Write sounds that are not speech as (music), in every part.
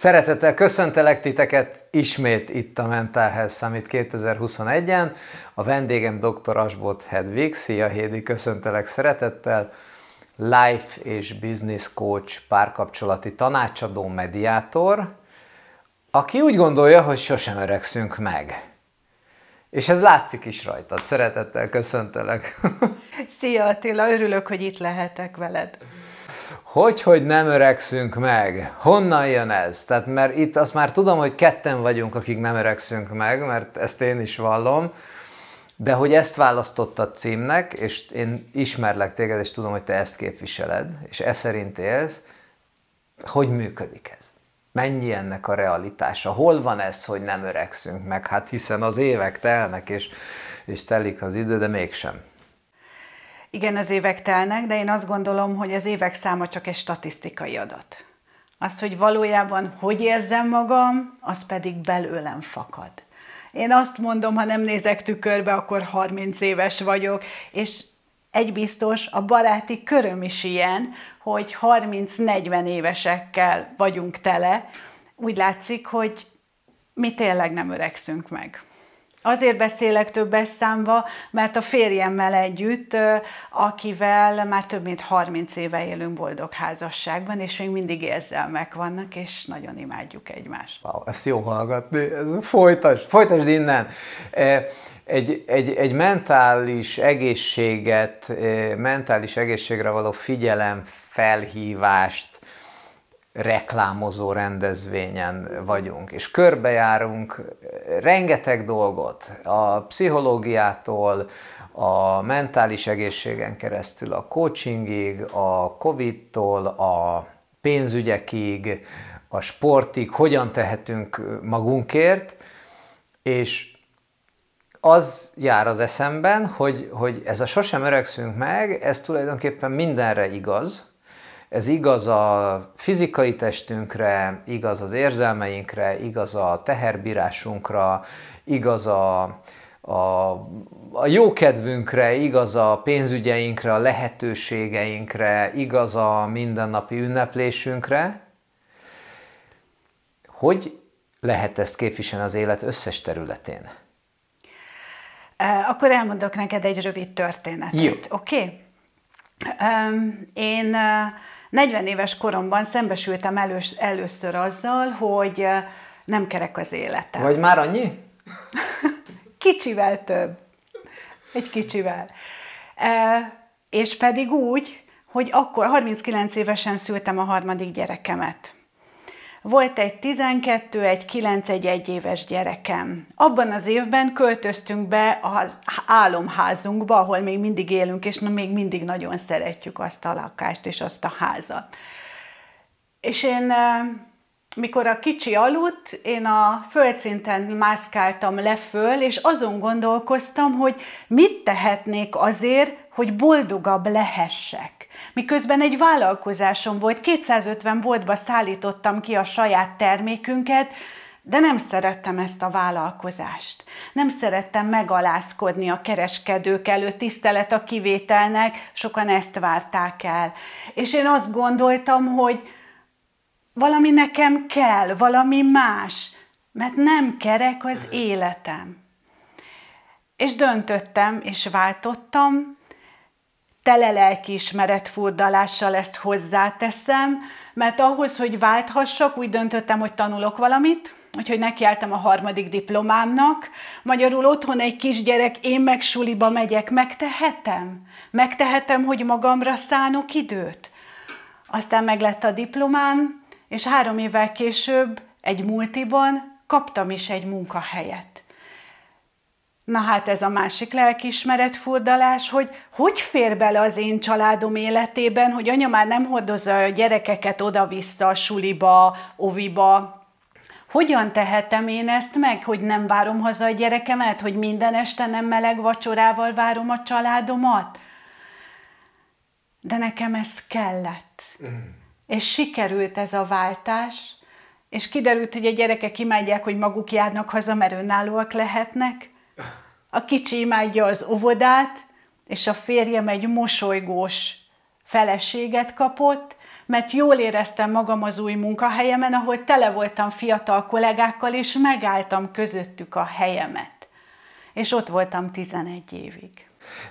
Szeretettel köszöntelek titeket ismét itt a Mental Health Summit 2021-en. A vendégem dr. Asbot Hedvig. Szia Hédi, köszöntelek szeretettel. Life és Business Coach, párkapcsolati tanácsadó, mediátor, aki úgy gondolja, hogy sosem öregszünk meg. És ez látszik is rajtad. Szeretettel köszöntelek. (laughs) Szia Attila, örülök, hogy itt lehetek veled. Hogy, hogy nem öregszünk meg? Honnan jön ez? Tehát, mert itt azt már tudom, hogy ketten vagyunk, akik nem öregszünk meg, mert ezt én is vallom, de hogy ezt választottad címnek, és én ismerlek téged, és tudom, hogy te ezt képviseled, és e szerint élsz, hogy működik ez? Mennyi ennek a realitása? Hol van ez, hogy nem öregszünk meg? Hát hiszen az évek telnek, és, és telik az idő, de mégsem. Igen, az évek telnek, de én azt gondolom, hogy az évek száma csak egy statisztikai adat. Az, hogy valójában hogy érzem magam, az pedig belőlem fakad. Én azt mondom, ha nem nézek tükörbe, akkor 30 éves vagyok, és egy biztos, a baráti köröm is ilyen, hogy 30-40 évesekkel vagyunk tele. Úgy látszik, hogy mi tényleg nem öregszünk meg. Azért beszélek többes számba, mert a férjemmel együtt, akivel már több mint 30 éve élünk boldog házasságban, és még mindig érzelmek vannak, és nagyon imádjuk egymást. Wow, ezt jó hallgatni, ez folytasd, folytasd innen. Egy, egy, egy mentális egészséget, mentális egészségre való figyelem, felhívást, reklámozó rendezvényen vagyunk, és körbejárunk rengeteg dolgot, a pszichológiától, a mentális egészségen keresztül, a coachingig, a Covid-tól, a pénzügyekig, a sportig, hogyan tehetünk magunkért, és az jár az eszemben, hogy, hogy ez a sosem öregszünk meg, ez tulajdonképpen mindenre igaz, ez igaz a fizikai testünkre, igaz az érzelmeinkre, igaz a teherbírásunkra, igaz a, a, a jókedvünkre, igaz a pénzügyeinkre, a lehetőségeinkre, igaz a mindennapi ünneplésünkre. Hogy lehet ezt képviselni az élet összes területén? Akkor elmondok neked egy rövid történetet. Oké? Okay? Én 40 éves koromban szembesültem elős, először azzal, hogy nem kerek az életem. Vagy már annyi? (laughs) Kicsivel több. Egy kicsivel. E, és pedig úgy, hogy akkor 39 évesen szültem a harmadik gyerekemet. Volt egy 12, egy 9, egy 1 éves gyerekem. Abban az évben költöztünk be az álomházunkba, ahol még mindig élünk, és még mindig nagyon szeretjük azt a lakást és azt a házat. És én, mikor a kicsi aludt, én a földszinten mászkáltam le föl, és azon gondolkoztam, hogy mit tehetnék azért, hogy boldogabb lehessek miközben egy vállalkozásom volt, 250 boltba szállítottam ki a saját termékünket, de nem szerettem ezt a vállalkozást. Nem szerettem megalázkodni a kereskedők előtt, tisztelet a kivételnek, sokan ezt várták el. És én azt gondoltam, hogy valami nekem kell, valami más, mert nem kerek az életem. És döntöttem, és váltottam, tele lelkiismeret furdalással ezt hozzáteszem, mert ahhoz, hogy válthassak, úgy döntöttem, hogy tanulok valamit, úgyhogy nekiálltam a harmadik diplomámnak. Magyarul otthon egy kisgyerek, én meg suliba megyek, megtehetem? Megtehetem, hogy magamra szánok időt? Aztán meglett a diplomám, és három évvel később egy multiban kaptam is egy munkahelyet. Na hát ez a másik lelkismeret furdalás, hogy hogy fér bele az én családom életében, hogy anya már nem hordozza a gyerekeket oda-vissza a suliba, oviba. Hogyan tehetem én ezt meg, hogy nem várom haza a gyerekemet, hogy minden este nem meleg vacsorával várom a családomat? De nekem ez kellett. Mm. És sikerült ez a váltás, és kiderült, hogy a gyerekek imádják, hogy maguk járnak haza, mert önállóak lehetnek a kicsi imádja az óvodát, és a férjem egy mosolygós feleséget kapott, mert jól éreztem magam az új munkahelyemen, ahol tele voltam fiatal kollégákkal, és megálltam közöttük a helyemet. És ott voltam 11 évig.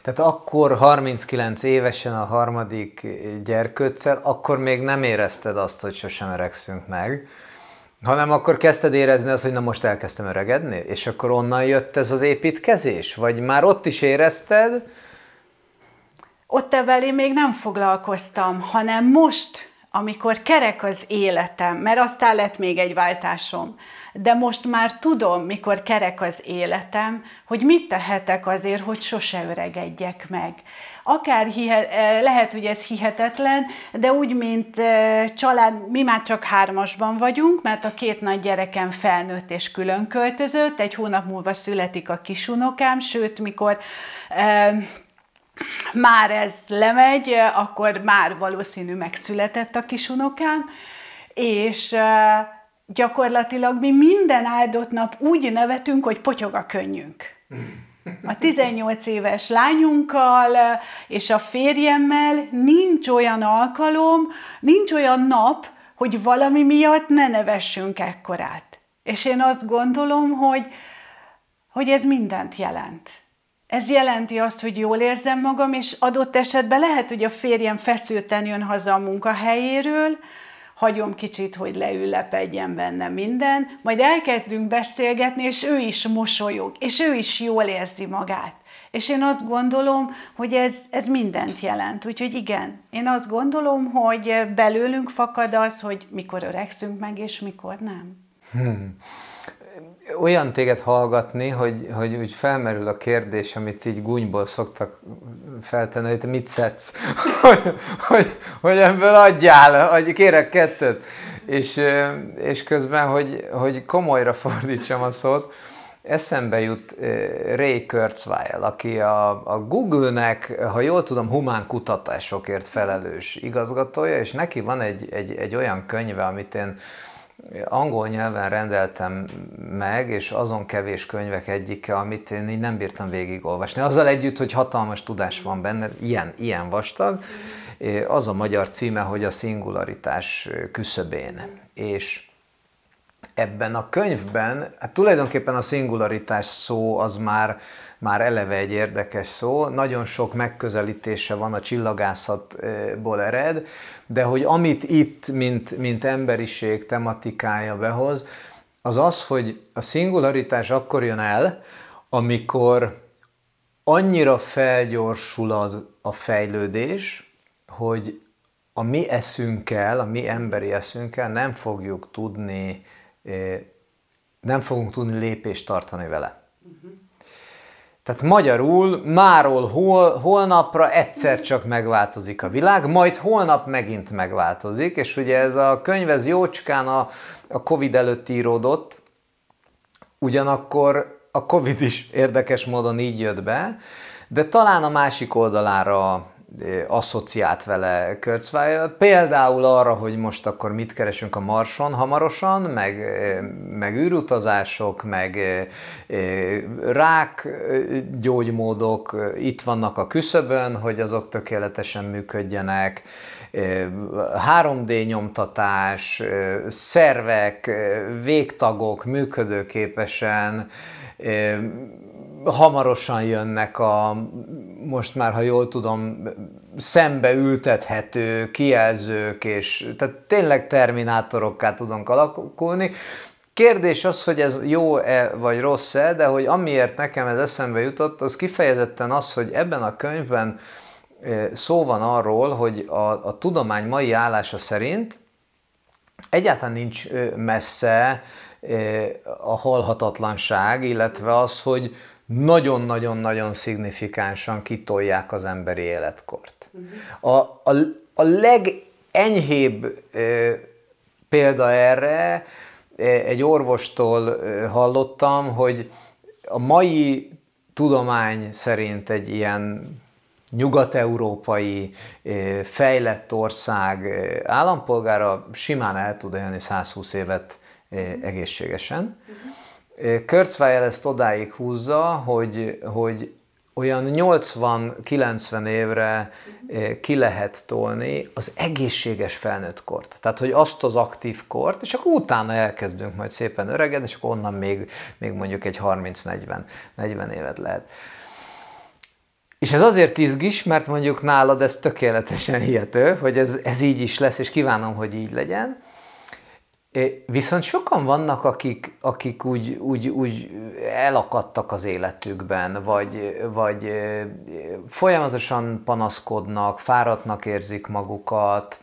Tehát akkor 39 évesen a harmadik gyerkőccel, akkor még nem érezted azt, hogy sosem öregszünk meg, hanem akkor kezdted érezni azt, hogy na most elkezdtem öregedni, és akkor onnan jött ez az építkezés? Vagy már ott is érezted? Ott evelé még nem foglalkoztam, hanem most, amikor kerek az életem, mert aztán lett még egy váltásom, de most már tudom, mikor kerek az életem, hogy mit tehetek azért, hogy sose öregedjek meg. Akár hihe, eh, lehet, hogy ez hihetetlen, de úgy, mint eh, család, mi már csak hármasban vagyunk, mert a két nagy gyerekem felnőtt és külön költözött, egy hónap múlva születik a kisunokám, sőt, mikor eh, már ez lemegy, akkor már valószínű megszületett a kisunokám, és gyakorlatilag mi minden áldott nap úgy nevetünk, hogy potyog a könnyünk. A 18 éves lányunkkal és a férjemmel nincs olyan alkalom, nincs olyan nap, hogy valami miatt ne nevessünk ekkorát. És én azt gondolom, hogy, hogy ez mindent jelent. Ez jelenti azt, hogy jól érzem magam, és adott esetben lehet, hogy a férjem feszülten jön haza a munkahelyéről, hagyom kicsit, hogy leülepedjen benne minden, majd elkezdünk beszélgetni, és ő is mosolyog, és ő is jól érzi magát. És én azt gondolom, hogy ez, ez mindent jelent. Úgyhogy igen, én azt gondolom, hogy belőlünk fakad az, hogy mikor öregszünk meg, és mikor nem. Hmm olyan téged hallgatni, hogy, hogy úgy felmerül a kérdés, amit így gúnyból szoktak feltenni, hogy te mit szedsz, (laughs) hogy, hogy, hogy ebből adjál, hogy kérek kettőt. És, és közben, hogy, hogy komolyra (laughs) fordítsam a szót, eszembe jut Ray Kurzweil, aki a, a Google-nek, ha jól tudom, humán kutatásokért felelős igazgatója, és neki van egy, egy, egy olyan könyve, amit én angol nyelven rendeltem meg, és azon kevés könyvek egyike, amit én így nem bírtam végigolvasni. Azzal együtt, hogy hatalmas tudás van benne, ilyen, ilyen vastag, az a magyar címe, hogy a szingularitás küszöbén. És ebben a könyvben, hát tulajdonképpen a szingularitás szó az már, már eleve egy érdekes szó, nagyon sok megközelítése van a csillagászatból ered, de hogy amit itt, mint, mint emberiség tematikája behoz, az az, hogy a szingularitás akkor jön el, amikor annyira felgyorsul az, a fejlődés, hogy a mi eszünkkel, a mi emberi eszünkkel nem fogjuk tudni nem fogunk tudni lépést tartani vele. Tehát magyarul máról hol, holnapra egyszer csak megváltozik a világ, majd holnap megint megváltozik, és ugye ez a könyv ez jócskán a, a Covid előtt íródott, ugyanakkor a Covid is érdekes módon így jött be, de talán a másik oldalára asszociált vele Kurzweil, például arra, hogy most akkor mit keresünk a Marson hamarosan, meg, meg űrutazások, meg rák gyógymódok itt vannak a küszöbön, hogy azok tökéletesen működjenek, 3D nyomtatás, szervek, végtagok működőképesen, hamarosan jönnek a, most már, ha jól tudom, szembe ültethető kijelzők, és tehát tényleg terminátorokká tudunk alakulni. Kérdés az, hogy ez jó-e vagy rossz-e, de hogy amiért nekem ez eszembe jutott, az kifejezetten az, hogy ebben a könyvben szó van arról, hogy a, a tudomány mai állása szerint egyáltalán nincs messze a halhatatlanság, illetve az, hogy nagyon-nagyon-nagyon szignifikánsan kitolják az emberi életkort. A, a, a legenyhébb e, példa erre egy orvostól hallottam, hogy a mai tudomány szerint egy ilyen nyugat-európai fejlett ország állampolgára simán el tud élni 120 évet egészségesen. Uh-huh. Kurzweil ezt odáig húzza, hogy, hogy olyan 80-90 évre ki lehet tolni az egészséges felnőtt kort. Tehát, hogy azt az aktív kort, és akkor utána elkezdünk majd szépen öregedni, és akkor onnan még, még mondjuk egy 30-40 40 évet lehet. És ez azért izgis, mert mondjuk nálad ez tökéletesen hihető, hogy ez, ez így is lesz, és kívánom, hogy így legyen. Viszont sokan vannak, akik, akik úgy, úgy, úgy elakadtak az életükben, vagy, vagy folyamatosan panaszkodnak, fáradtnak érzik magukat,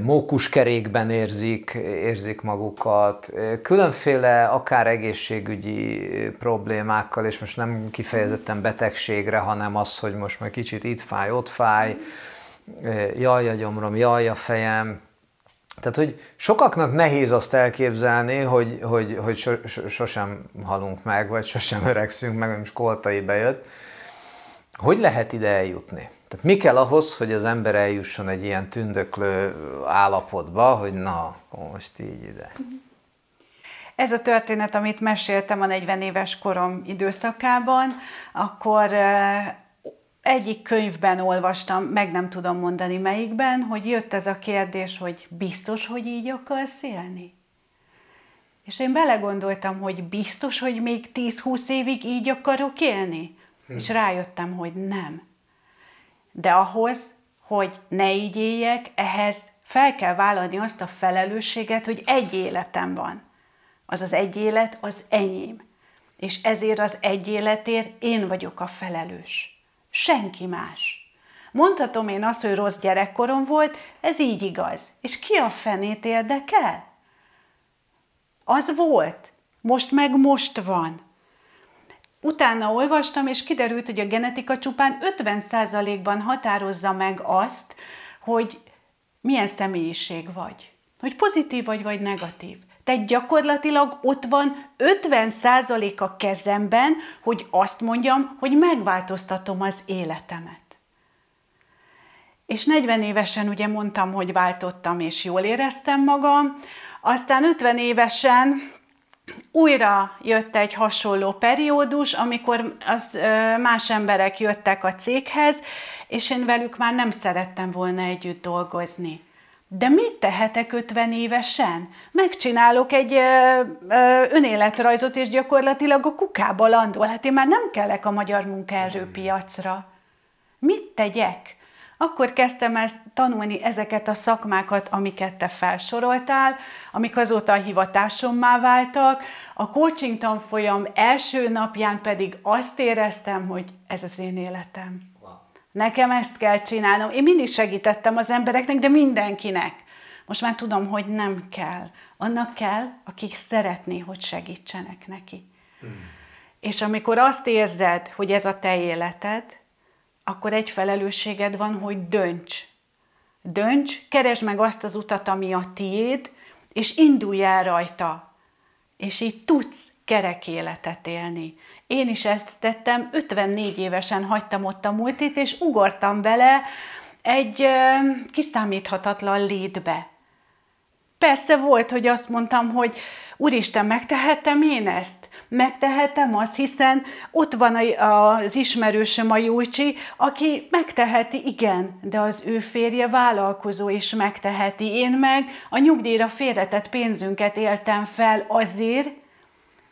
mókuskerékben érzik, érzik magukat, különféle akár egészségügyi problémákkal, és most nem kifejezetten betegségre, hanem az, hogy most már kicsit itt fáj, ott fáj, jaj a gyomrom, jaj a fejem, tehát, hogy sokaknak nehéz azt elképzelni, hogy, hogy, hogy so, so, sosem halunk meg, vagy sosem öregszünk meg, most koltai bejött. Hogy lehet ide eljutni? Tehát mi kell ahhoz, hogy az ember eljusson egy ilyen tündöklő állapotba, hogy na, most így ide. Ez a történet, amit meséltem a 40 éves korom időszakában, akkor eh, egyik könyvben olvastam, meg nem tudom mondani melyikben, hogy jött ez a kérdés, hogy biztos, hogy így akarsz élni? És én belegondoltam, hogy biztos, hogy még 10-20 évig így akarok élni? Hm. És rájöttem, hogy nem. De ahhoz, hogy ne így éljek, ehhez fel kell vállalni azt a felelősséget, hogy egy életem van. Az az egy élet az enyém. És ezért az egy életért én vagyok a felelős. Senki más. Mondhatom én azt, hogy rossz gyerekkorom volt, ez így igaz. És ki a fenét érdekel? Az volt. Most meg most van. Utána olvastam, és kiderült, hogy a genetika csupán 50%-ban határozza meg azt, hogy milyen személyiség vagy. Hogy pozitív vagy, vagy negatív. Tehát gyakorlatilag ott van 50% a kezemben, hogy azt mondjam, hogy megváltoztatom az életemet. És 40 évesen ugye mondtam, hogy váltottam, és jól éreztem magam. Aztán 50 évesen újra jött egy hasonló periódus, amikor az, más emberek jöttek a céghez, és én velük már nem szerettem volna együtt dolgozni. De mit tehetek 50 évesen? Megcsinálok egy ö, ö, önéletrajzot, és gyakorlatilag a kukába landol. Hát én már nem kellek a magyar munkaerőpiacra. Mit tegyek? Akkor kezdtem ezt tanulni ezeket a szakmákat, amiket te felsoroltál, amik azóta a hivatásommá váltak. A coaching tanfolyam első napján pedig azt éreztem, hogy ez az én életem. Nekem ezt kell csinálnom. Én mindig segítettem az embereknek, de mindenkinek. Most már tudom, hogy nem kell. Annak kell, akik szeretné, hogy segítsenek neki. Mm. És amikor azt érzed, hogy ez a te életed, akkor egy felelősséged van, hogy dönts. Dönts, keresd meg azt az utat, ami a tiéd, és indulj el rajta. És így tudsz kerek életet élni. Én is ezt tettem, 54 évesen hagytam ott a multit, és ugortam bele egy kiszámíthatatlan létbe. Persze volt, hogy azt mondtam, hogy Úristen, megtehettem én ezt? Megtehetem azt, hiszen ott van az ismerősöm, a Jújcsi, aki megteheti, igen, de az ő férje vállalkozó is megteheti. Én meg a nyugdíjra félretett pénzünket éltem fel azért,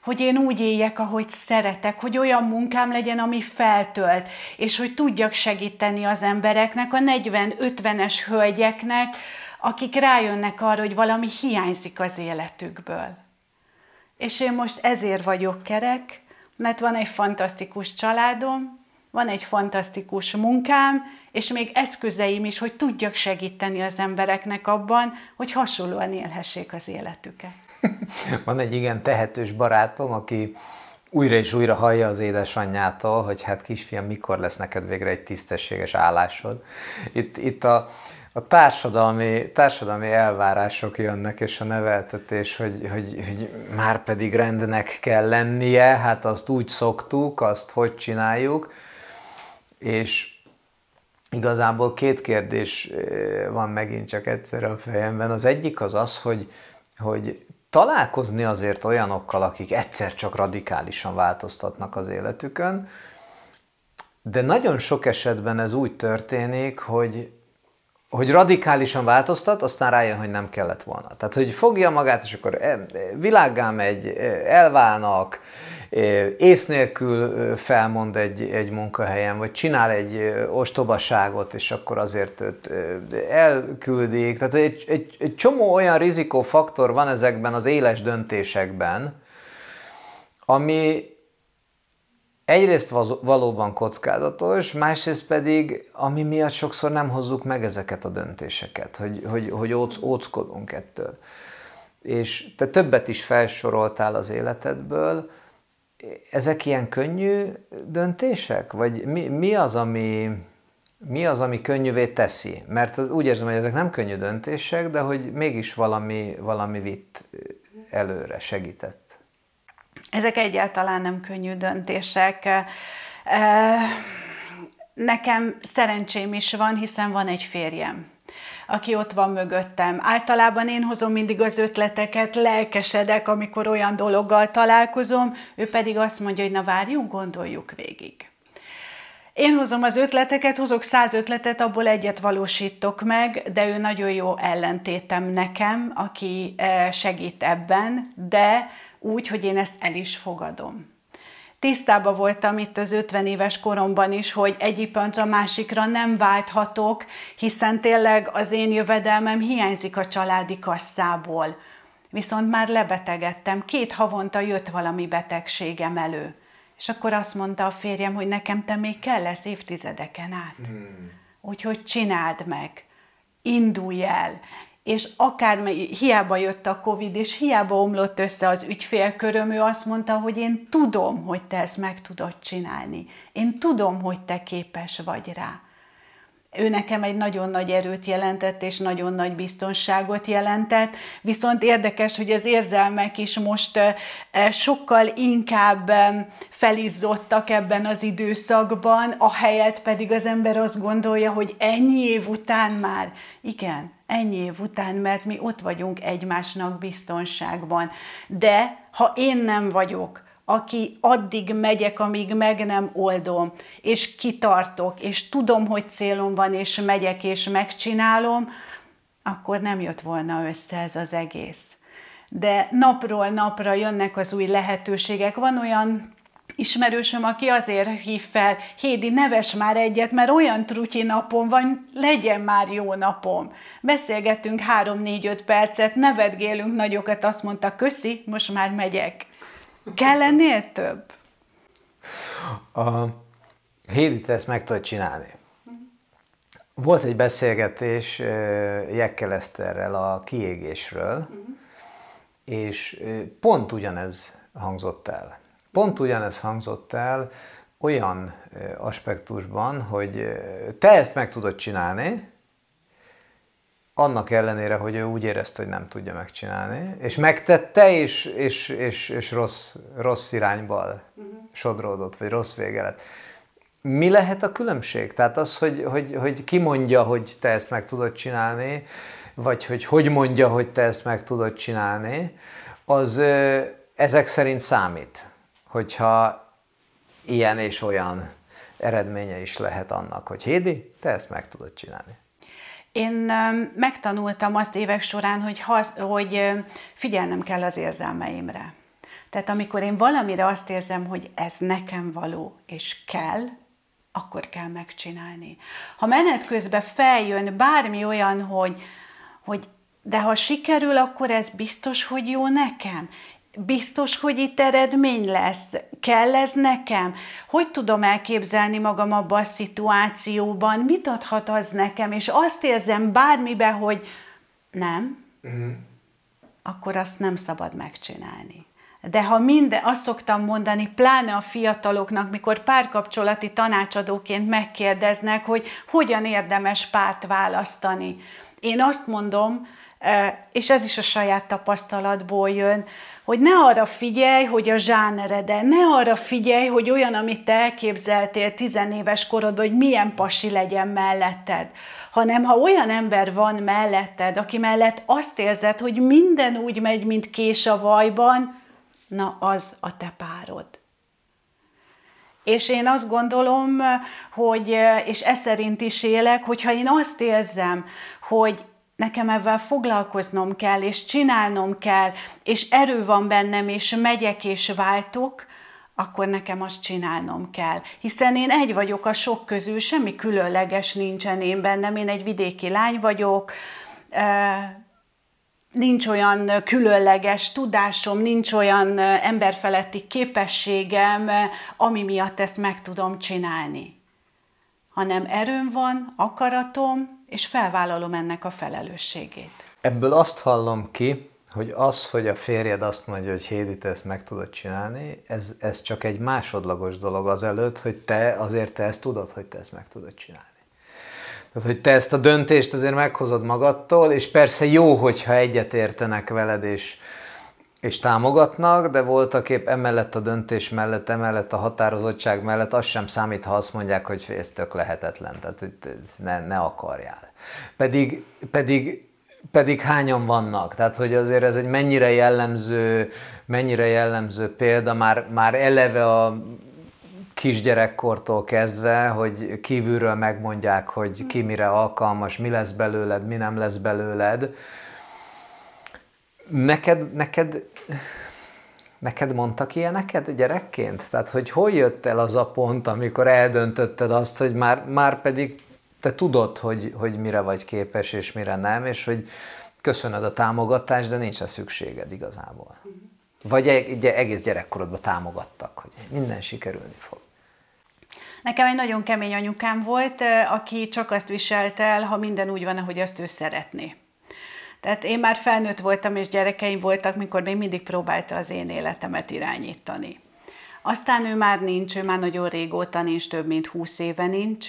hogy én úgy éljek, ahogy szeretek, hogy olyan munkám legyen, ami feltölt, és hogy tudjak segíteni az embereknek, a 40-50-es hölgyeknek, akik rájönnek arra, hogy valami hiányzik az életükből. És én most ezért vagyok kerek, mert van egy fantasztikus családom, van egy fantasztikus munkám, és még eszközeim is, hogy tudjak segíteni az embereknek abban, hogy hasonlóan élhessék az életüket. (laughs) Van egy igen tehetős barátom, aki újra és újra hallja az édesanyjától, hogy hát kisfiam, mikor lesz neked végre egy tisztességes állásod. Itt, itt a, a társadalmi, társadalmi elvárások jönnek, és a neveltetés, hogy, hogy, hogy már pedig rendnek kell lennie, hát azt úgy szoktuk, azt hogy csináljuk, és igazából két kérdés eh, van megint csak egyszerre a fejemben. Az egyik az az, hogy, hogy találkozni azért olyanokkal, akik egyszer csak radikálisan változtatnak az életükön, de nagyon sok esetben ez úgy történik, hogy, hogy radikálisan változtat, aztán rájön, hogy nem kellett volna. Tehát, hogy fogja magát, és akkor világgá megy, elválnak, ész nélkül felmond egy, egy munkahelyen, vagy csinál egy ostobaságot, és akkor azért őt elküldik. Tehát egy, egy, egy csomó olyan rizikófaktor van ezekben az éles döntésekben, ami egyrészt valóban kockázatos, másrészt pedig, ami miatt sokszor nem hozzuk meg ezeket a döntéseket, hogy, hogy, hogy óc, óckodunk ettől. És te többet is felsoroltál az életedből, ezek ilyen könnyű döntések? Vagy mi, mi, az, ami, mi az, ami könnyűvé teszi? Mert az, úgy érzem, hogy ezek nem könnyű döntések, de hogy mégis valami, valami vitt előre, segített. Ezek egyáltalán nem könnyű döntések. Nekem szerencsém is van, hiszen van egy férjem aki ott van mögöttem. Általában én hozom mindig az ötleteket, lelkesedek, amikor olyan dologgal találkozom, ő pedig azt mondja, hogy na várjunk, gondoljuk végig. Én hozom az ötleteket, hozok száz ötletet, abból egyet valósítok meg, de ő nagyon jó ellentétem nekem, aki eh, segít ebben, de úgy, hogy én ezt el is fogadom tisztában voltam itt az 50 éves koromban is, hogy egyik pontra másikra nem válthatok, hiszen tényleg az én jövedelmem hiányzik a családi kasszából. Viszont már lebetegedtem, két havonta jött valami betegségem elő. És akkor azt mondta a férjem, hogy nekem te még kell lesz évtizedeken át. Hmm. Úgyhogy csináld meg, indulj el és akár hiába jött a Covid, és hiába omlott össze az ügyfélköröm, ő azt mondta, hogy én tudom, hogy te ezt meg tudod csinálni. Én tudom, hogy te képes vagy rá. Ő nekem egy nagyon nagy erőt jelentett, és nagyon nagy biztonságot jelentett, viszont érdekes, hogy az érzelmek is most sokkal inkább felizzottak ebben az időszakban, a helyet pedig az ember azt gondolja, hogy ennyi év után már, igen, ennyi év után, mert mi ott vagyunk egymásnak biztonságban. De ha én nem vagyok, aki addig megyek, amíg meg nem oldom, és kitartok, és tudom, hogy célom van, és megyek, és megcsinálom, akkor nem jött volna össze ez az egész. De napról napra jönnek az új lehetőségek. Van olyan ismerősöm, aki azért hív fel, Hédi, neves már egyet, mert olyan trutyi napom van, legyen már jó napom. Négy, öt percet, nevetgélünk nagyokat, azt mondta, köszi, most már megyek. Kell ennél több? A Hédi, te ezt meg tudod csinálni. Volt egy beszélgetés Jekkel Eszterrel a kiégésről, és pont ugyanez hangzott el Pont ugyanez hangzott el olyan aspektusban, hogy te ezt meg tudod csinálni, annak ellenére, hogy ő úgy érezte, hogy nem tudja megcsinálni, és megtette, és, és, és, és rossz, rossz irányba sodródott, vagy rossz vége lett. Mi lehet a különbség? Tehát az, hogy, hogy, hogy ki mondja, hogy te ezt meg tudod csinálni, vagy hogy hogy mondja, hogy te ezt meg tudod csinálni, az ezek szerint számít hogyha ilyen és olyan eredménye is lehet annak, hogy Hédi, te ezt meg tudod csinálni. Én megtanultam azt évek során, hogy, hasz, hogy figyelnem kell az érzelmeimre. Tehát amikor én valamire azt érzem, hogy ez nekem való és kell, akkor kell megcsinálni. Ha menet közben feljön bármi olyan, hogy, hogy de ha sikerül, akkor ez biztos, hogy jó nekem biztos, hogy itt eredmény lesz? Kell ez nekem? Hogy tudom elképzelni magam abban a szituációban? Mit adhat az nekem? És azt érzem bármiben, hogy nem, uh-huh. akkor azt nem szabad megcsinálni. De ha minden, azt szoktam mondani, pláne a fiataloknak, mikor párkapcsolati tanácsadóként megkérdeznek, hogy hogyan érdemes párt választani. Én azt mondom, és ez is a saját tapasztalatból jön, hogy ne arra figyelj, hogy a zsánerede, ne arra figyelj, hogy olyan, amit te elképzeltél tizenéves korodban, hogy milyen pasi legyen melletted, hanem ha olyan ember van melletted, aki mellett azt érzed, hogy minden úgy megy, mint kés a vajban, na az a te párod. És én azt gondolom, hogy, és ez szerint is élek, hogyha én azt érzem, hogy nekem ebben foglalkoznom kell, és csinálnom kell, és erő van bennem, és megyek és váltok, akkor nekem azt csinálnom kell. Hiszen én egy vagyok a sok közül, semmi különleges nincsen én bennem, én egy vidéki lány vagyok, nincs olyan különleges tudásom, nincs olyan emberfeletti képességem, ami miatt ezt meg tudom csinálni. Hanem erőm van, akaratom, és felvállalom ennek a felelősségét. Ebből azt hallom ki, hogy az, hogy a férjed azt mondja, hogy Hédi, te ezt meg tudod csinálni, ez, ez csak egy másodlagos dolog azelőtt, hogy te azért te ezt tudod, hogy te ezt meg tudod csinálni. Tehát, hogy te ezt a döntést azért meghozod magadtól, és persze jó, hogyha egyetértenek veled, és, és támogatnak, de voltak épp emellett a döntés mellett, emellett a határozottság mellett az sem számít, ha azt mondják, hogy ez tök lehetetlen, tehát hogy ne, ne akarjál. Pedig, pedig pedig hányan vannak. Tehát, hogy azért ez egy mennyire jellemző, mennyire jellemző példa, már, már eleve a kisgyerekkortól kezdve, hogy kívülről megmondják, hogy ki mire alkalmas, mi lesz belőled, mi nem lesz belőled. Neked, neked, neked mondtak ilyeneket gyerekként? Tehát, hogy hol jött el az a pont, amikor eldöntötted azt, hogy már, már pedig te tudod, hogy, hogy mire vagy képes és mire nem, és hogy köszönöd a támogatást, de nincs a szükséged igazából. Vagy egész gyerekkorodban támogattak, hogy minden sikerülni fog. Nekem egy nagyon kemény anyukám volt, aki csak azt viselt el, ha minden úgy van, ahogy azt ő szeretné. Tehát én már felnőtt voltam, és gyerekeim voltak, mikor még mindig próbálta az én életemet irányítani. Aztán ő már nincs, ő már nagyon régóta nincs, több mint húsz éve nincs.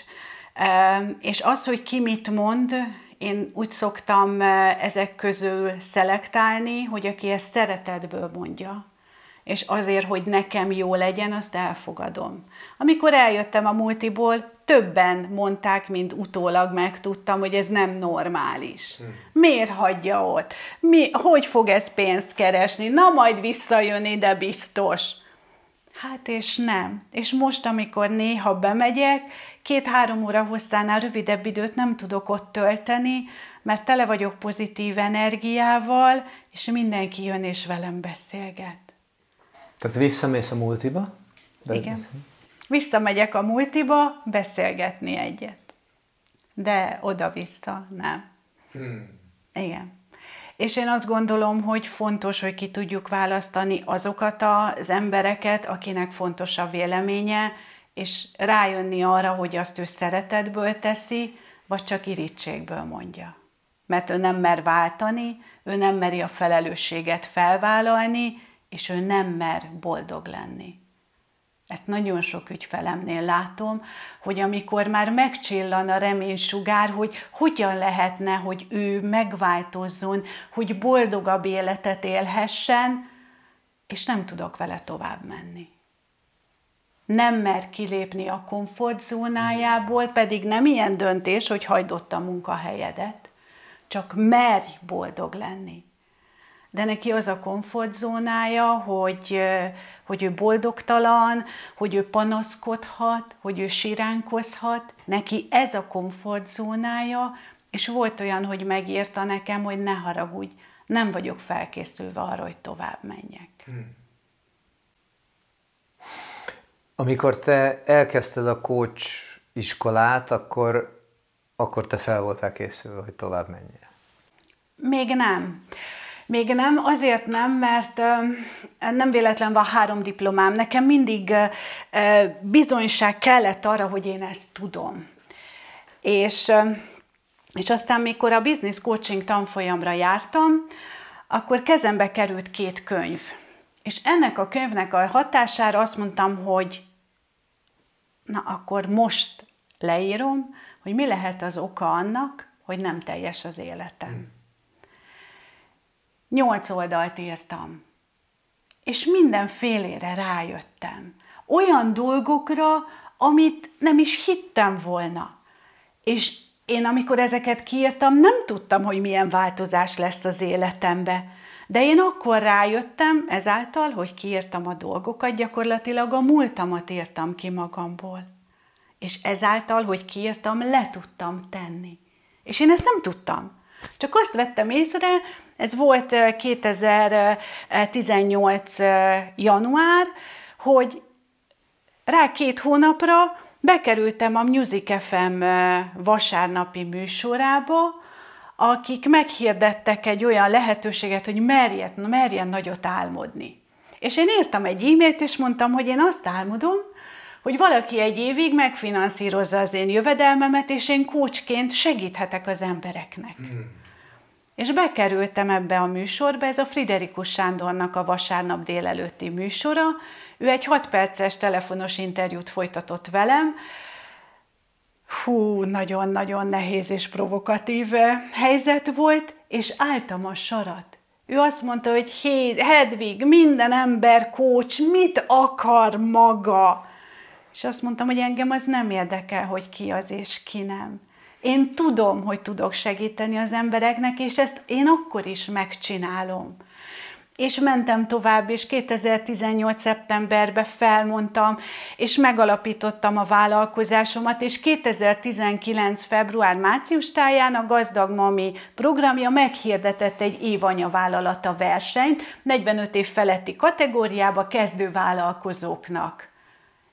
És az, hogy ki mit mond, én úgy szoktam ezek közül szelektálni, hogy aki ezt szeretetből mondja, és azért, hogy nekem jó legyen, azt elfogadom. Amikor eljöttem a multiból, többen mondták, mint utólag megtudtam, hogy ez nem normális. Hmm. Miért hagyja ott? Mi, hogy fog ez pénzt keresni? Na, majd visszajön ide biztos. Hát és nem. És most, amikor néha bemegyek, két-három óra hosszánál rövidebb időt nem tudok ott tölteni, mert tele vagyok pozitív energiával, és mindenki jön és velem beszélget. Tehát visszamész a multiba? De Igen. Visszamegyek a multiba beszélgetni egyet. De oda-vissza nem. Hmm. Igen. És én azt gondolom, hogy fontos, hogy ki tudjuk választani azokat az embereket, akinek fontos a véleménye, és rájönni arra, hogy azt ő szeretetből teszi, vagy csak irítségből mondja. Mert ő nem mer váltani, ő nem meri a felelősséget felvállalni, és ő nem mer boldog lenni. Ezt nagyon sok ügyfelemnél látom, hogy amikor már megcsillan a reménysugár, hogy hogyan lehetne, hogy ő megváltozzon, hogy boldogabb életet élhessen, és nem tudok vele tovább menni. Nem mer kilépni a komfortzónájából, pedig nem ilyen döntés, hogy hagyd ott a munkahelyedet, csak merj boldog lenni de neki az a komfortzónája, hogy, hogy ő boldogtalan, hogy ő panaszkodhat, hogy ő siránkozhat, neki ez a komfortzónája, és volt olyan, hogy megírta nekem, hogy ne haragudj, nem vagyok felkészülve arra, hogy tovább menjek. Hmm. Amikor te elkezdted a coach iskolát, akkor, akkor te fel voltál készülve, hogy tovább menjél? Még nem. Még nem, azért nem, mert nem véletlen van három diplomám. Nekem mindig bizonyság kellett arra, hogy én ezt tudom. És, és aztán, mikor a business coaching tanfolyamra jártam, akkor kezembe került két könyv. És ennek a könyvnek a hatására azt mondtam, hogy na akkor most leírom, hogy mi lehet az oka annak, hogy nem teljes az életem. Hmm. Nyolc oldalt írtam, és mindenfélére rájöttem. Olyan dolgokra, amit nem is hittem volna. És én, amikor ezeket kiírtam, nem tudtam, hogy milyen változás lesz az életembe. De én akkor rájöttem ezáltal, hogy kiírtam a dolgokat, gyakorlatilag a múltamat írtam ki magamból. És ezáltal, hogy kiírtam, le tudtam tenni. És én ezt nem tudtam. Csak azt vettem észre, ez volt 2018. január, hogy rá két hónapra bekerültem a Music FM vasárnapi műsorába, akik meghirdettek egy olyan lehetőséget, hogy merjen, merjen nagyot álmodni. És én írtam egy e-mailt, és mondtam, hogy én azt álmodom, hogy valaki egy évig megfinanszírozza az én jövedelmemet, és én kócsként segíthetek az embereknek. Mm. És bekerültem ebbe a műsorba, ez a Friderikus Sándornak a vasárnap délelőtti műsora. Ő egy 6 perces telefonos interjút folytatott velem, Fú, nagyon-nagyon nehéz és provokatív eh, helyzet volt, és álltam a sarat. Ő azt mondta, hogy hé, Hedvig, minden ember kócs, mit akar maga? És azt mondtam, hogy engem az nem érdekel, hogy ki az és ki nem. Én tudom, hogy tudok segíteni az embereknek, és ezt én akkor is megcsinálom és mentem tovább, és 2018. szeptemberben felmondtam, és megalapítottam a vállalkozásomat, és 2019. február-március táján a Gazdag Mami programja meghirdetett egy évanya vállalata versenyt, 45 év feletti kategóriába kezdő vállalkozóknak.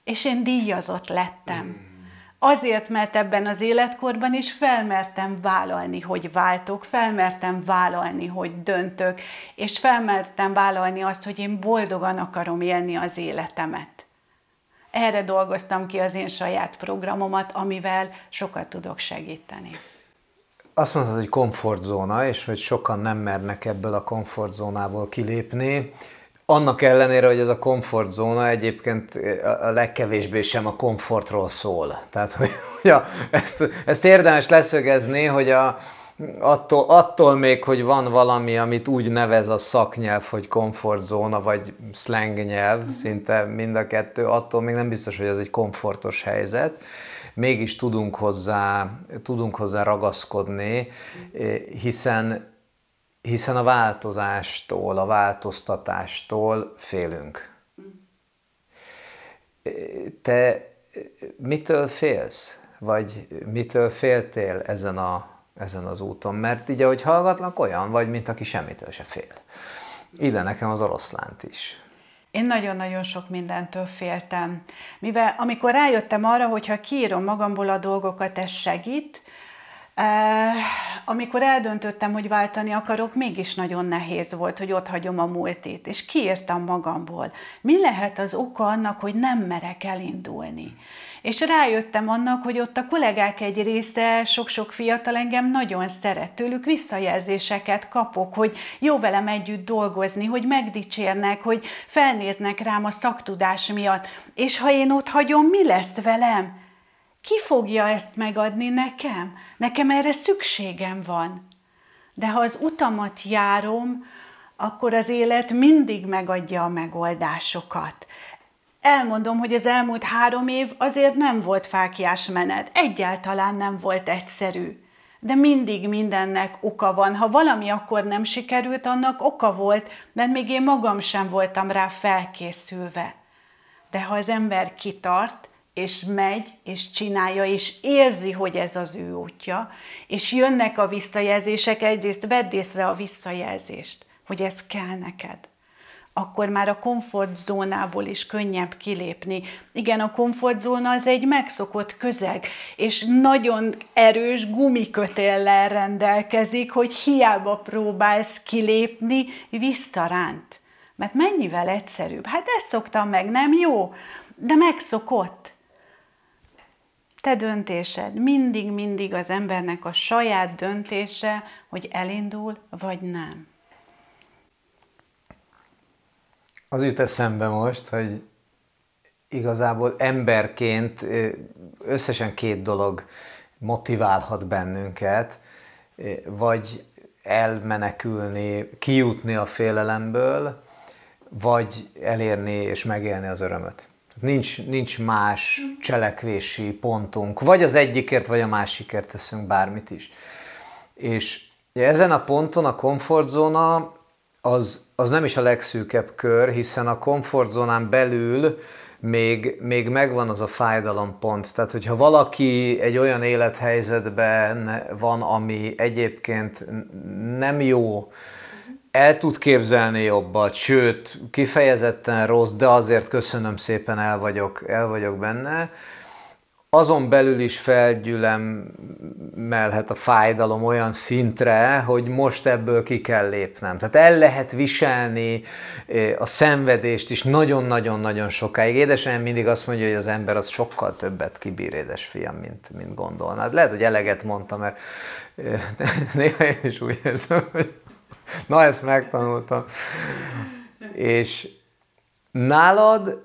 És én díjazott lettem. Mm. Azért, mert ebben az életkorban is felmertem vállalni, hogy váltok, felmertem vállalni, hogy döntök, és felmertem vállalni azt, hogy én boldogan akarom élni az életemet. Erre dolgoztam ki az én saját programomat, amivel sokat tudok segíteni. Azt mondtad, hogy komfortzóna, és hogy sokan nem mernek ebből a komfortzónából kilépni. Annak ellenére, hogy ez a komfortzóna egyébként a legkevésbé sem a komfortról szól. Tehát, hogy ja, ezt, ezt érdemes leszögezni, hogy a, attól, attól még, hogy van valami, amit úgy nevez a szaknyelv, hogy komfortzóna, vagy slang nyelv, szinte mind a kettő, attól még nem biztos, hogy ez egy komfortos helyzet. Mégis tudunk hozzá, tudunk hozzá ragaszkodni, hiszen hiszen a változástól, a változtatástól félünk. Te mitől félsz? Vagy mitől féltél ezen, a, ezen az úton? Mert így, ahogy hallgatlak, olyan vagy, mint aki semmitől se fél. Ide nekem az oroszlánt is. Én nagyon-nagyon sok mindentől féltem. Mivel amikor rájöttem arra, hogy ha kiírom magamból a dolgokat, ez segít, amikor eldöntöttem, hogy váltani akarok, mégis nagyon nehéz volt, hogy ott hagyom a múltét, és kiírtam magamból. Mi lehet az oka annak, hogy nem merek elindulni? És rájöttem annak, hogy ott a kollégák egy része, sok-sok fiatal engem nagyon szeret, tőlük visszajelzéseket kapok, hogy jó velem együtt dolgozni, hogy megdicsérnek, hogy felnéznek rám a szaktudás miatt, és ha én ott hagyom, mi lesz velem? Ki fogja ezt megadni nekem? Nekem erre szükségem van. De ha az utamat járom, akkor az élet mindig megadja a megoldásokat. Elmondom, hogy az elmúlt három év azért nem volt fákjás menet, egyáltalán nem volt egyszerű. De mindig mindennek oka van. Ha valami akkor nem sikerült, annak oka volt, mert még én magam sem voltam rá felkészülve. De ha az ember kitart, és megy, és csinálja, és érzi, hogy ez az ő útja, és jönnek a visszajelzések, egyrészt vedd észre a visszajelzést, hogy ez kell neked akkor már a komfortzónából is könnyebb kilépni. Igen, a komfortzóna az egy megszokott közeg, és nagyon erős gumikötéllel rendelkezik, hogy hiába próbálsz kilépni, visszaránt. Mert mennyivel egyszerűbb? Hát ezt szoktam meg, nem jó? De megszokott te döntésed, mindig-mindig az embernek a saját döntése, hogy elindul vagy nem. Az jut eszembe most, hogy igazából emberként összesen két dolog motiválhat bennünket, vagy elmenekülni, kijutni a félelemből, vagy elérni és megélni az örömöt. Nincs, nincs más cselekvési pontunk, vagy az egyikért, vagy a másikért teszünk bármit is. És ezen a ponton a komfortzóna az, az nem is a legszűkebb kör, hiszen a komfortzónán belül még, még megvan az a fájdalompont. Tehát, hogyha valaki egy olyan élethelyzetben van, ami egyébként nem jó, el tud képzelni jobbat, sőt, kifejezetten rossz, de azért köszönöm szépen, el vagyok, el vagyok benne, azon belül is felgyülemelhet a fájdalom olyan szintre, hogy most ebből ki kell lépnem. Tehát el lehet viselni eh, a szenvedést is nagyon-nagyon-nagyon sokáig. Édesanyám mindig azt mondja, hogy az ember az sokkal többet kibír, édes fiam, mint, mint gondolnád. Lehet, hogy eleget mondta, mert eh, (laughs) néha én is úgy érzem, hogy (laughs) na ezt megtanultam. És nálad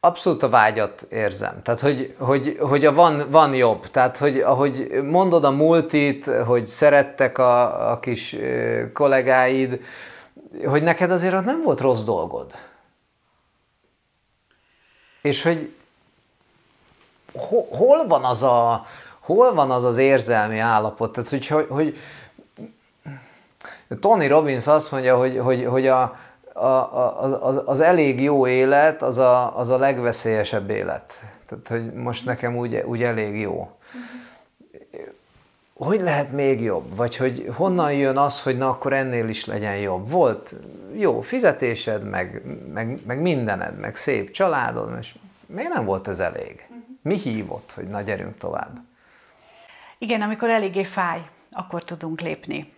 abszolút a vágyat érzem. Tehát, hogy, hogy, hogy a van, van jobb. Tehát, hogy ahogy mondod a multit, hogy szerettek a, a kis kollégáid, hogy neked azért ott nem volt rossz dolgod. És hogy hol van az a, hol van az, az érzelmi állapot? Tehát, hogy, hogy, hogy Tony Robbins azt mondja, hogy, hogy, hogy a, a, az, az elég jó élet, az a, az a legveszélyesebb élet. Tehát, hogy most nekem úgy, úgy elég jó. Hogy lehet még jobb? Vagy hogy honnan jön az, hogy na akkor ennél is legyen jobb? Volt jó fizetésed, meg, meg, meg mindened, meg szép családod, és miért nem volt ez elég? Mi hívott, hogy na gyerünk tovább? Igen, amikor eléggé fáj, akkor tudunk lépni.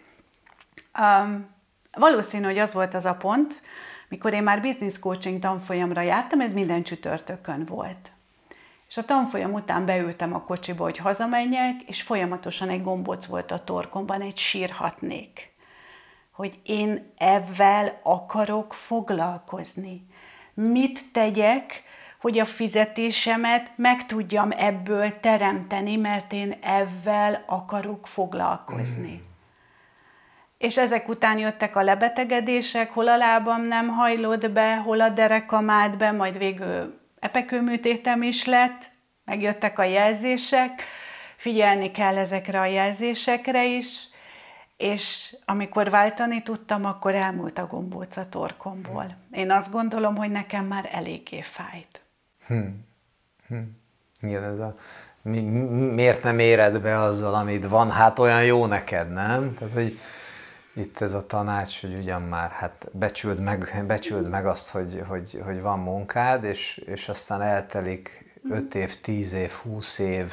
Um, valószínű, hogy az volt az a pont, mikor én már business coaching tanfolyamra jártam, ez minden csütörtökön volt. És a tanfolyam után beültem a kocsiba, hogy hazamenjek, és folyamatosan egy gombóc volt a torkomban, egy sírhatnék. Hogy én ezzel akarok foglalkozni. Mit tegyek, hogy a fizetésemet meg tudjam ebből teremteni, mert én ezzel akarok foglalkozni. Mm. És ezek után jöttek a lebetegedések, hol a lábam nem hajlott be, hol a derekam állt be, majd végül epekőműtétem is lett, megjöttek a jelzések, figyelni kell ezekre a jelzésekre is, és amikor váltani tudtam, akkor elmúlt a gombóc a torkomból. Én azt gondolom, hogy nekem már eléggé fájt. Hm. Hm. Igen, ez a mi, miért nem éred be azzal, amit van, hát olyan jó neked, nem? Tehát, hogy itt ez a tanács, hogy ugyan már hát becsüld meg, becsüld meg azt, hogy, hogy, hogy van munkád, és, és aztán eltelik 5 év, 10 év, 20 év,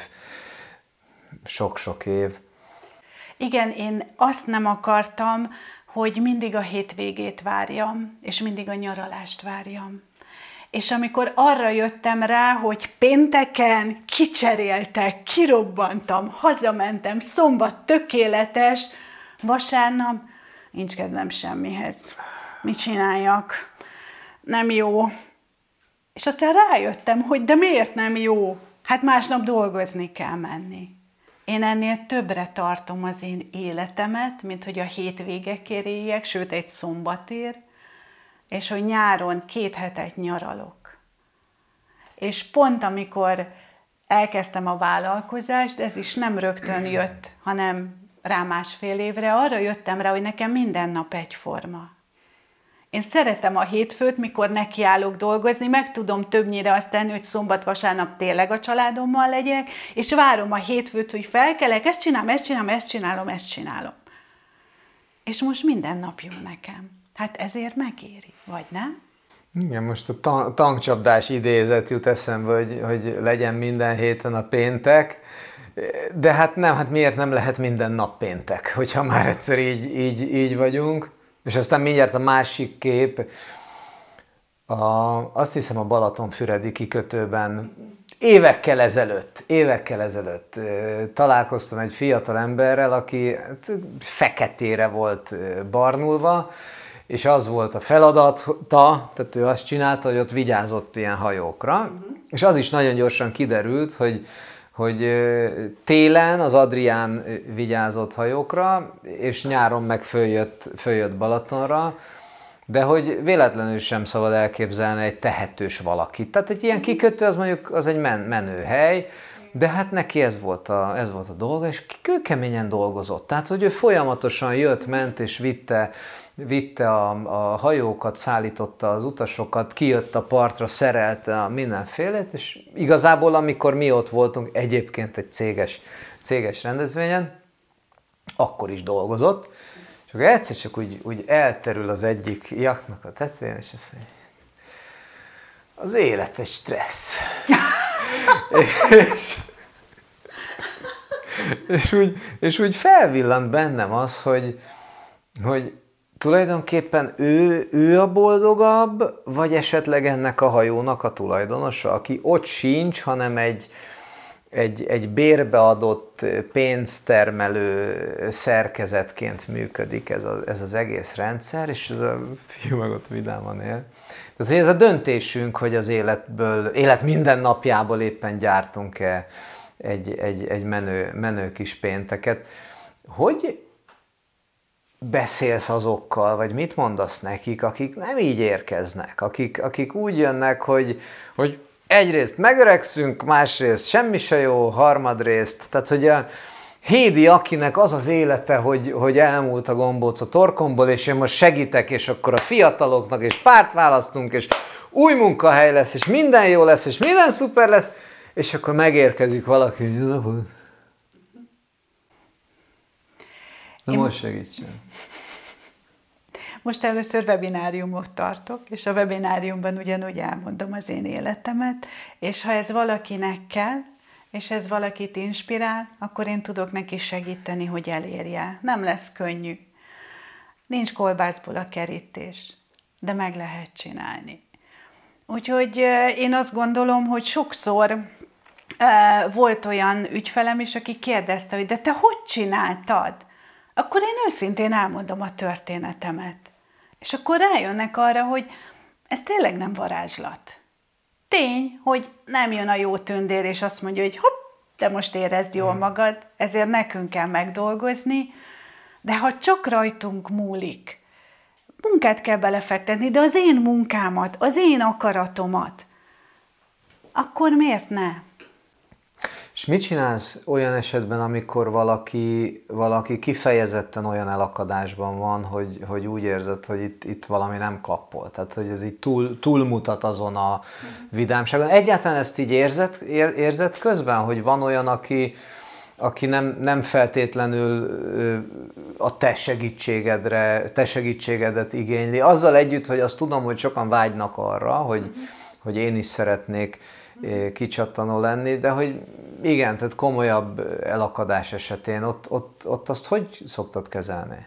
sok-sok év. Igen, én azt nem akartam, hogy mindig a hétvégét várjam, és mindig a nyaralást várjam. És amikor arra jöttem rá, hogy pénteken kicseréltek, kirobbantam, hazamentem, szombat tökéletes, vasárnap nincs kedvem semmihez. Mit csináljak? Nem jó. És aztán rájöttem, hogy de miért nem jó? Hát másnap dolgozni kell menni. Én ennél többre tartom az én életemet, mint hogy a hétvége éljek, sőt egy szombatér, és hogy nyáron két hetet nyaralok. És pont amikor elkezdtem a vállalkozást, ez is nem rögtön jött, hanem rá másfél évre, arra jöttem rá, hogy nekem minden nap egyforma. Én szeretem a hétfőt, mikor nekiállok dolgozni, meg tudom többnyire azt tenni, hogy szombat-vasárnap tényleg a családommal legyek, és várom a hétfőt, hogy felkelek, ezt csinálom, ezt csinálom, ezt csinálom, ezt csinálom. És most minden nap jó nekem. Hát ezért megéri, vagy nem? Igen, most a tankcsapdás idézet jut eszembe, hogy, hogy legyen minden héten a péntek, de hát nem, hát miért nem lehet minden nap péntek, hogyha már egyszer így, így, így vagyunk. És aztán mindjárt a másik kép, a, azt hiszem a Balatonfüredi kikötőben évekkel ezelőtt, évekkel ezelőtt találkoztam egy fiatal emberrel, aki hát, feketére volt barnulva, és az volt a feladata, tehát ő azt csinálta, hogy ott vigyázott ilyen hajókra, uh-huh. és az is nagyon gyorsan kiderült, hogy hogy télen az Adrián vigyázott hajókra, és nyáron meg följött, följött Balatonra, de hogy véletlenül sem szabad elképzelni egy tehetős valakit. Tehát egy ilyen kikötő az mondjuk az egy men, menő hely, De hát neki ez volt a, ez volt a dolga, és kőkeményen dolgozott. Tehát, hogy ő folyamatosan jött, ment és vitte, vitte a, a hajókat, szállította az utasokat, kijött a partra, szerelte a mindenfélét, és igazából amikor mi ott voltunk, egyébként egy céges, céges rendezvényen, akkor is dolgozott, és akkor egyszer csak úgy, úgy elterül az egyik jaknak a tetején, és azt mondja, az élet egy stressz. (laughs) és, és, úgy, és úgy felvillant bennem az, hogy, hogy tulajdonképpen ő, ő a boldogabb, vagy esetleg ennek a hajónak a tulajdonosa, aki ott sincs, hanem egy, egy, egy bérbeadott pénztermelő szerkezetként működik ez, a, ez az egész rendszer, és ez a fiú meg ott vidáman él. Tehát, ez a döntésünk, hogy az életből, élet minden napjából éppen gyártunk-e egy, egy, egy menő, menő kis pénteket. Hogy beszélsz azokkal, vagy mit mondasz nekik, akik nem így érkeznek, akik, akik úgy jönnek, hogy, hogy egyrészt megöregszünk, másrészt semmi se jó, harmadrészt, tehát hogy a Hédi, akinek az az élete, hogy, hogy elmúlt a gombóc a torkomból, és én most segítek, és akkor a fiataloknak, és párt választunk, és új munkahely lesz, és minden jó lesz, és minden szuper lesz, és akkor megérkezik valaki, hogy. Na most segítsen. Most először webináriumot tartok, és a webináriumban ugyanúgy elmondom az én életemet, és ha ez valakinek kell, és ez valakit inspirál, akkor én tudok neki segíteni, hogy elérje. Nem lesz könnyű. Nincs kolbászból a kerítés, de meg lehet csinálni. Úgyhogy én azt gondolom, hogy sokszor volt olyan ügyfelem is, aki kérdezte, hogy de te hogy csináltad? Akkor én őszintén elmondom a történetemet. És akkor rájönnek arra, hogy ez tényleg nem varázslat. Tény, hogy nem jön a jó tündér, és azt mondja, hogy hopp, te most érezd jól hmm. magad, ezért nekünk kell megdolgozni, de ha csak rajtunk múlik, munkát kell belefektetni, de az én munkámat, az én akaratomat, akkor miért ne? És mit csinálsz olyan esetben, amikor valaki, valaki kifejezetten olyan elakadásban van, hogy, hogy úgy érzed, hogy itt, itt valami nem klappol? Tehát, hogy ez így túl, túlmutat azon a vidámságon. Egyáltalán ezt így érzed, ér, érzed közben, hogy van olyan, aki, aki nem, nem feltétlenül a te segítségedre, te segítségedet igényli. Azzal együtt, hogy azt tudom, hogy sokan vágynak arra, hogy, hogy én is szeretnék kicsattanó lenni, de hogy igen, tehát komolyabb elakadás esetén ott, ott, ott azt hogy szoktad kezelni?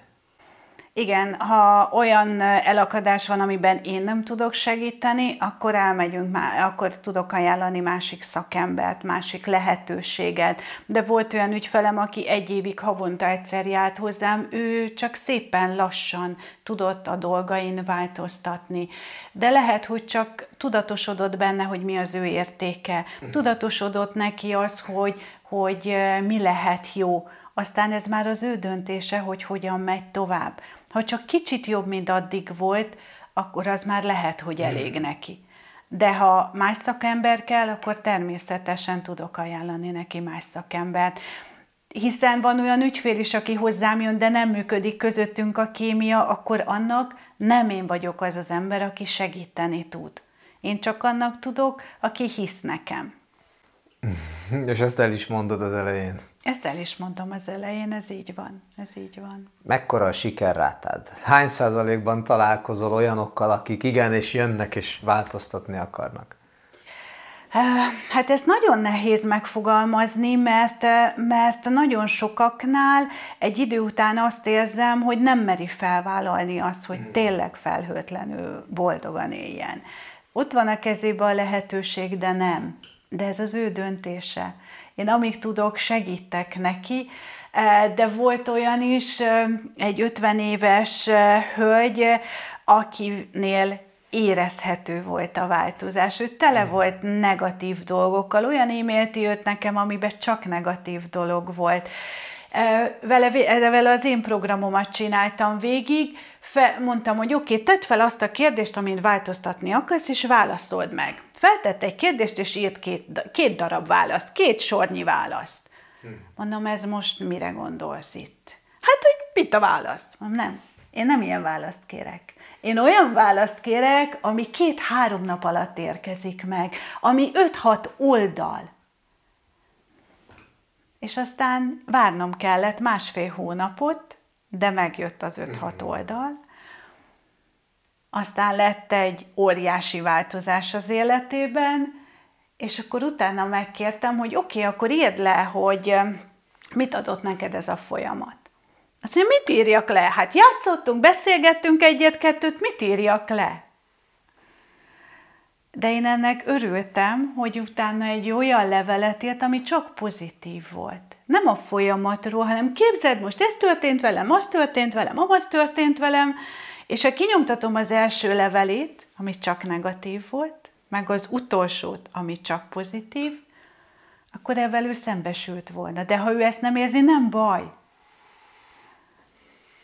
Igen, ha olyan elakadás van, amiben én nem tudok segíteni, akkor elmegyünk, akkor tudok ajánlani másik szakembert, másik lehetőséget. De volt olyan ügyfelem, aki egy évig havonta egyszer járt hozzám, ő csak szépen lassan tudott a dolgain változtatni. De lehet, hogy csak tudatosodott benne, hogy mi az ő értéke. Mhm. Tudatosodott neki az, hogy, hogy mi lehet jó. Aztán ez már az ő döntése, hogy hogyan megy tovább. Ha csak kicsit jobb, mint addig volt, akkor az már lehet, hogy hmm. elég neki. De ha más szakember kell, akkor természetesen tudok ajánlani neki más szakembert. Hiszen van olyan ügyfél is, aki hozzám jön, de nem működik közöttünk a kémia, akkor annak nem én vagyok az az ember, aki segíteni tud. Én csak annak tudok, aki hisz nekem. (laughs) És ezt el is mondod az elején. Ezt el is mondtam az elején, ez így van, ez így van. Mekkora a sikerrátád? Hány százalékban találkozol olyanokkal, akik igen, és jönnek, és változtatni akarnak? Hát ezt nagyon nehéz megfogalmazni, mert, mert nagyon sokaknál egy idő után azt érzem, hogy nem meri felvállalni azt, hogy tényleg felhőtlenül boldogan éljen. Ott van a kezében a lehetőség, de nem. De ez az ő döntése. Én amíg tudok, segítek neki, e, de volt olyan is, e, egy 50 éves e, hölgy, akinél érezhető volt a változás. Ő tele volt negatív dolgokkal. Olyan e-mailt jött nekem, amiben csak negatív dolog volt. Vele, vele az én programomat csináltam végig, fe, mondtam, hogy oké, okay, tedd fel azt a kérdést, amin változtatni akarsz, és válaszold meg. Feltett egy kérdést, és írt két, két darab választ, két sornyi választ. Mondom, ez most mire gondolsz itt? Hát, hogy mit a válasz? Mondom, nem, én nem ilyen választ kérek. Én olyan választ kérek, ami két-három nap alatt érkezik meg, ami öt-hat oldal. És aztán várnom kellett másfél hónapot, de megjött az öt-hat oldal. Aztán lett egy óriási változás az életében, és akkor utána megkértem, hogy oké, okay, akkor írd le, hogy mit adott neked ez a folyamat. Azt mondja, mit írjak le? Hát játszottunk, beszélgettünk egyet-kettőt, mit írjak le? De én ennek örültem, hogy utána egy olyan levelet írt, ami csak pozitív volt. Nem a folyamatról, hanem képzeld, most ez történt velem, az történt velem, az történt velem, és ha kinyomtatom az első levelét, ami csak negatív volt, meg az utolsót, ami csak pozitív, akkor ezzel ő szembesült volna. De ha ő ezt nem érzi, nem baj.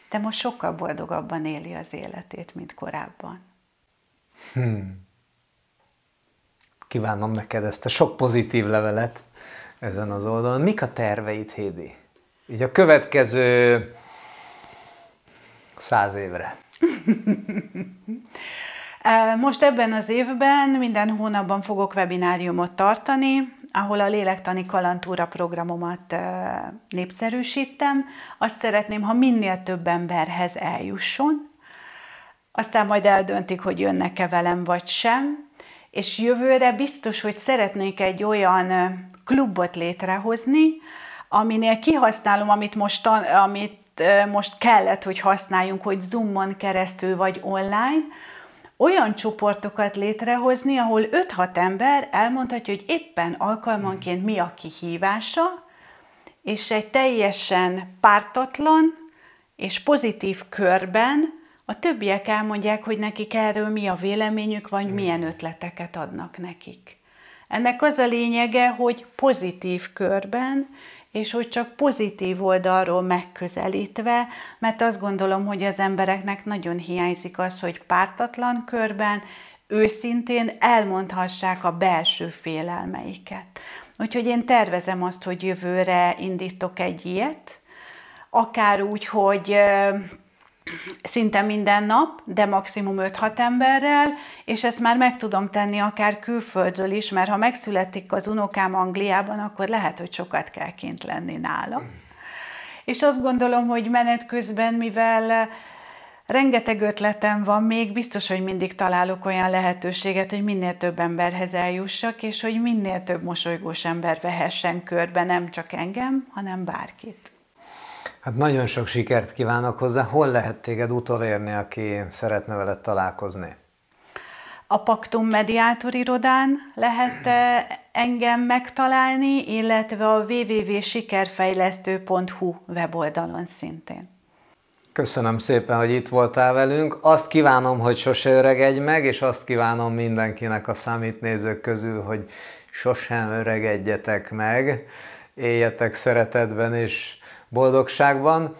De most sokkal boldogabban éli az életét, mint korábban. Hmm. Kívánom neked ezt a sok pozitív levelet ezen az oldalon. Mik a terveid, Hédi? Így a következő száz évre. (laughs) Most ebben az évben minden hónapban fogok webináriumot tartani, ahol a lélektani kalantúra programomat népszerűsítem. Azt szeretném, ha minél több emberhez eljusson, aztán majd eldöntik, hogy jönnek-e velem vagy sem, és jövőre biztos, hogy szeretnék egy olyan klubot létrehozni, aminél kihasználom, amit most, amit most kellett, hogy használjunk, hogy Zoomon keresztül vagy online, olyan csoportokat létrehozni, ahol 5-6 ember elmondhatja, hogy éppen alkalmanként mi a kihívása, és egy teljesen pártatlan és pozitív körben a többiek elmondják, hogy nekik erről mi a véleményük, vagy milyen ötleteket adnak nekik. Ennek az a lényege, hogy pozitív körben és hogy csak pozitív oldalról megközelítve, mert azt gondolom, hogy az embereknek nagyon hiányzik az, hogy pártatlan körben, őszintén elmondhassák a belső félelmeiket. Úgyhogy én tervezem azt, hogy jövőre indítok egy ilyet, akár úgy, hogy szinte minden nap, de maximum 5-6 emberrel, és ezt már meg tudom tenni akár külföldről is, mert ha megszületik az unokám Angliában, akkor lehet, hogy sokat kell kint lenni nála. És azt gondolom, hogy menet közben, mivel rengeteg ötletem van még, biztos, hogy mindig találok olyan lehetőséget, hogy minél több emberhez eljussak, és hogy minél több mosolygós ember vehessen körbe, nem csak engem, hanem bárkit. Hát nagyon sok sikert kívánok hozzá. Hol lehet téged utolérni, aki szeretne veled találkozni? A Paktum Mediátor irodán lehet engem megtalálni, illetve a www.sikerfejlesztő.hu weboldalon szintén. Köszönöm szépen, hogy itt voltál velünk. Azt kívánom, hogy sose öregedj meg, és azt kívánom mindenkinek a számítnézők közül, hogy sosem öregedjetek meg, éljetek szeretetben, és boldogságban.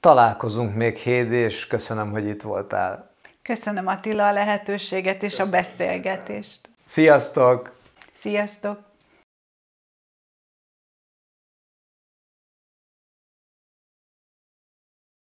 Találkozunk még Héd, és köszönöm, hogy itt voltál. Köszönöm Attila a lehetőséget és köszönöm. a beszélgetést. Sziasztok! Sziasztok!